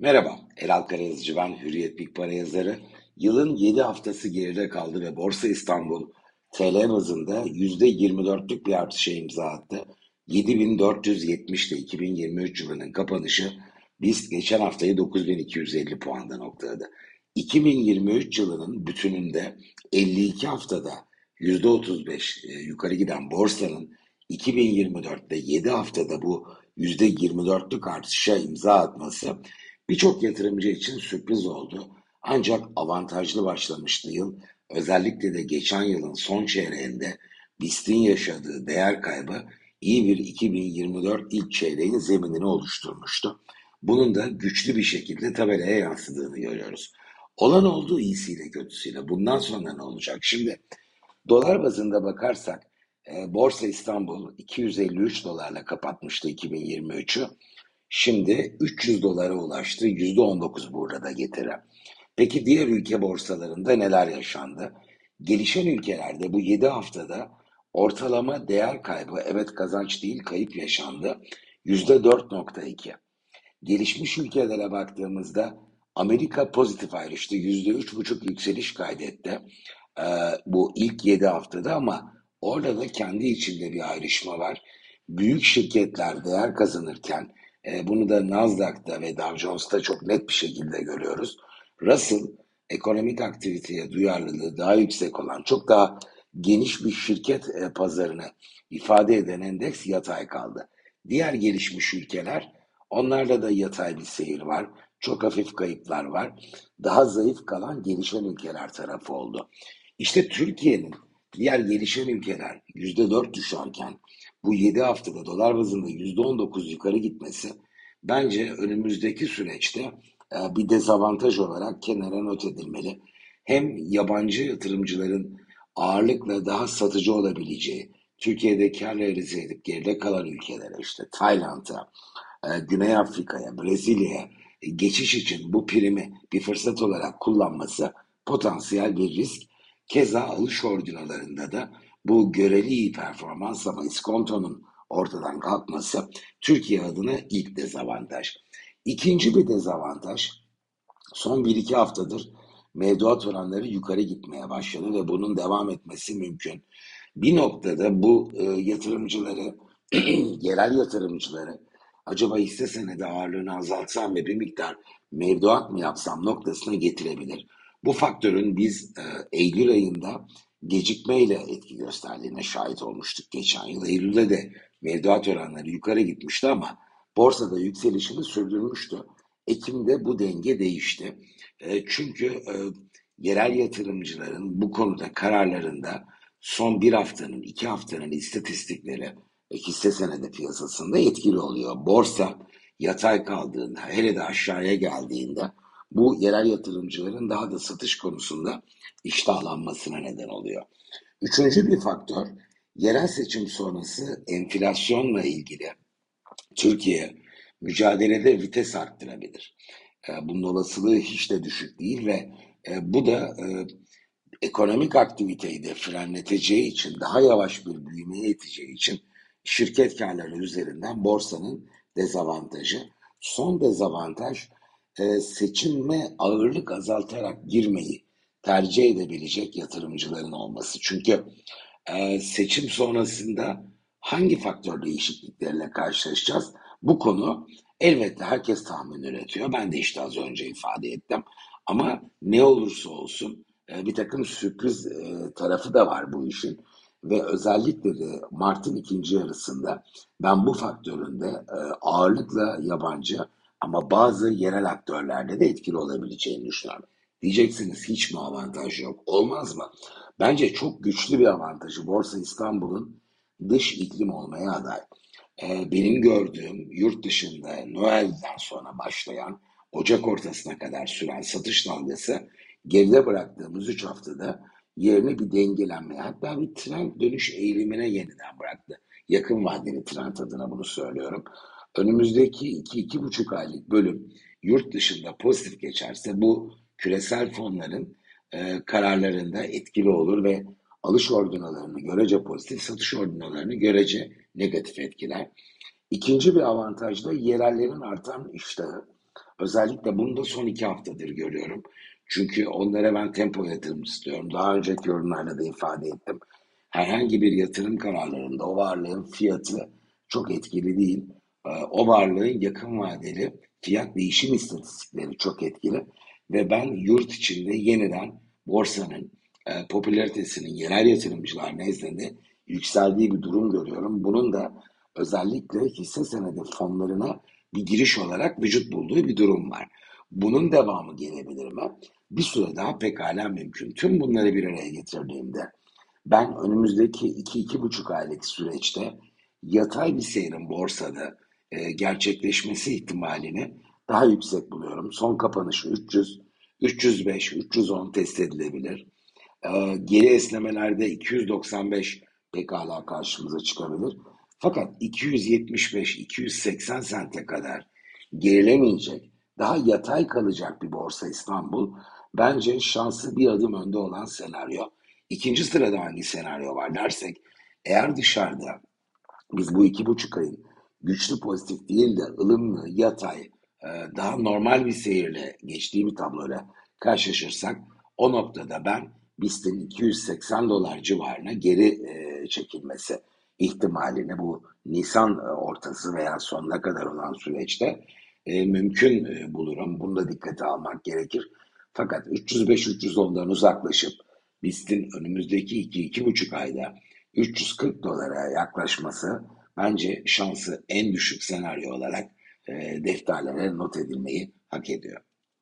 Merhaba, Elal Karayazıcı ben, Hürriyet Big Para yazarı. Yılın 7 haftası geride kaldı ve Borsa İstanbul TL bazında %24'lük bir artışa imza attı. 7470'te 2023 yılının kapanışı BIST geçen haftayı 9250 puanda noktaladı. 2023 yılının bütününde 52 haftada %35 e, yukarı giden borsanın 2024'te 7 haftada bu %24'lük artışa imza atması Birçok yatırımcı için sürpriz oldu. Ancak avantajlı başlamıştı yıl. Özellikle de geçen yılın son çeyreğinde BIST'in yaşadığı değer kaybı iyi bir 2024 ilk çeyreğin zeminini oluşturmuştu. Bunun da güçlü bir şekilde tabelaya yansıdığını görüyoruz. Olan olduğu iyisiyle kötüsüyle. Bundan sonra ne olacak? Şimdi dolar bazında bakarsak e, Borsa İstanbul 253 dolarla kapatmıştı 2023'ü. Şimdi 300 dolara ulaştı. %19 burada getiri. Peki diğer ülke borsalarında neler yaşandı? Gelişen ülkelerde bu 7 haftada ortalama değer kaybı, evet kazanç değil kayıp yaşandı. %4.2. Gelişmiş ülkelere baktığımızda Amerika pozitif ayrıştı. %3.5 yükseliş kaydetti. Bu ilk 7 haftada ama orada da kendi içinde bir ayrışma var. Büyük şirketler değer kazanırken e, bunu da Nasdaq'ta ve Dow Jones'ta çok net bir şekilde görüyoruz. Russell ekonomik aktiviteye duyarlılığı daha yüksek olan çok daha geniş bir şirket e, pazarını ifade eden endeks yatay kaldı. Diğer gelişmiş ülkeler onlarda da yatay bir seyir var. Çok hafif kayıplar var. Daha zayıf kalan gelişen ülkeler tarafı oldu. İşte Türkiye'nin diğer gelişen ülkeler %4 düşerken bu 7 haftada dolar bazında %19 yukarı gitmesi bence önümüzdeki süreçte e, bir dezavantaj olarak kenara not edilmeli. Hem yabancı yatırımcıların ağırlıkla daha satıcı olabileceği, Türkiye'de kar realize edip geride kalan ülkelere işte Tayland'a, e, Güney Afrika'ya, Brezilya'ya geçiş için bu primi bir fırsat olarak kullanması potansiyel bir risk. Keza alış ordinalarında da bu göreli iyi performans ama iskontonun ortadan kalkması Türkiye adına ilk dezavantaj. İkinci bir dezavantaj son 1-2 haftadır mevduat oranları yukarı gitmeye başladı ve bunun devam etmesi mümkün. Bir noktada bu e, yatırımcıları, yerel yatırımcıları acaba hisse senedi ağırlığını azaltsam ve bir miktar mevduat mı yapsam noktasına getirebilir. Bu faktörün biz e, Eylül ayında gecikmeyle etki gösterdiğine şahit olmuştuk geçen yıl. Eylül'de de mevduat oranları yukarı gitmişti ama borsada yükselişini sürdürmüştü. Ekim'de bu denge değişti. E, çünkü e, yerel yatırımcıların bu konuda kararlarında son bir haftanın, iki haftanın istatistikleri hisse senedi piyasasında etkili oluyor. Borsa yatay kaldığında, hele de aşağıya geldiğinde bu yerel yatırımcıların daha da satış konusunda iştahlanmasına neden oluyor. Üçüncü bir faktör, yerel seçim sonrası enflasyonla ilgili Türkiye mücadelede vites arttırabilir. E, bunun olasılığı hiç de düşük değil ve e, bu da e, ekonomik aktiviteyi de frenleteceği için, daha yavaş bir büyümeye iteceği için şirket karları üzerinden borsanın dezavantajı. Son dezavantaj seçime ağırlık azaltarak girmeyi tercih edebilecek yatırımcıların olması. Çünkü e, seçim sonrasında hangi faktör değişiklikleriyle karşılaşacağız? Bu konu elbette herkes tahmin üretiyor. Ben de işte az önce ifade ettim. Ama ne olursa olsun e, bir takım sürpriz e, tarafı da var bu işin. Ve özellikle de Mart'ın ikinci yarısında ben bu faktörün de e, ağırlıkla yabancı ama bazı yerel aktörlerde de etkili olabileceğini düşünüyorum. Diyeceksiniz hiç mi avantaj yok? Olmaz mı? Bence çok güçlü bir avantajı Borsa İstanbul'un dış iklim olmaya aday. Ee, benim gördüğüm yurt dışında Noel'den sonra başlayan Ocak ortasına kadar süren satış dalgası geride bıraktığımız 3 haftada yerine bir dengelenmeye hatta bir trend dönüş eğilimine yeniden bıraktı. Yakın vadeli trend adına bunu söylüyorum. Önümüzdeki 2-2,5 aylık bölüm yurt dışında pozitif geçerse bu küresel fonların e, kararlarında etkili olur ve alış ordinalarını görece pozitif, satış ordinalarını görece negatif etkiler. İkinci bir avantaj da yerellerin artan iştahı. Özellikle bunu da son iki haftadır görüyorum. Çünkü onlara ben tempo yatırım istiyorum. Daha önceki yorumlarda da ifade ettim. Herhangi bir yatırım kararlarında o varlığın fiyatı çok etkili değil. Ee, o varlığın yakın vadeli fiyat değişim istatistikleri çok etkili. Ve ben yurt içinde yeniden borsanın e, popülaritesinin yerel yatırımcılar nezdinde yükseldiği bir durum görüyorum. Bunun da özellikle hisse senedi fonlarına bir giriş olarak vücut bulduğu bir durum var. Bunun devamı gelebilir mi? Bir süre daha pekala mümkün. Tüm bunları bir araya getirdiğimde ben önümüzdeki 2-2,5 aylık süreçte yatay bir seyrin borsada e, gerçekleşmesi ihtimalini daha yüksek buluyorum. Son kapanışı 300, 305, 310 test edilebilir. E, geri esnemelerde 295 pekala karşımıza çıkabilir. Fakat 275-280 sente kadar gerilemeyecek, daha yatay kalacak bir borsa İstanbul bence şansı bir adım önde olan senaryo. İkinci sırada hangi senaryo var dersek, eğer dışarıda biz bu iki buçuk ayın güçlü pozitif değil de ılımlı, yatay, e, daha normal bir seyirle geçtiği bir tabloyla karşılaşırsak o noktada ben BIST'in 280 dolar civarına geri e, çekilmesi ihtimalini bu Nisan e, ortası veya sonuna kadar olan süreçte mümkün bulurum. Bunu da dikkate almak gerekir. Fakat 305-310'dan uzaklaşıp BIST'in önümüzdeki 2-2,5 ayda 340 dolara yaklaşması bence şansı en düşük senaryo olarak e, defterlere not edilmeyi hak ediyor.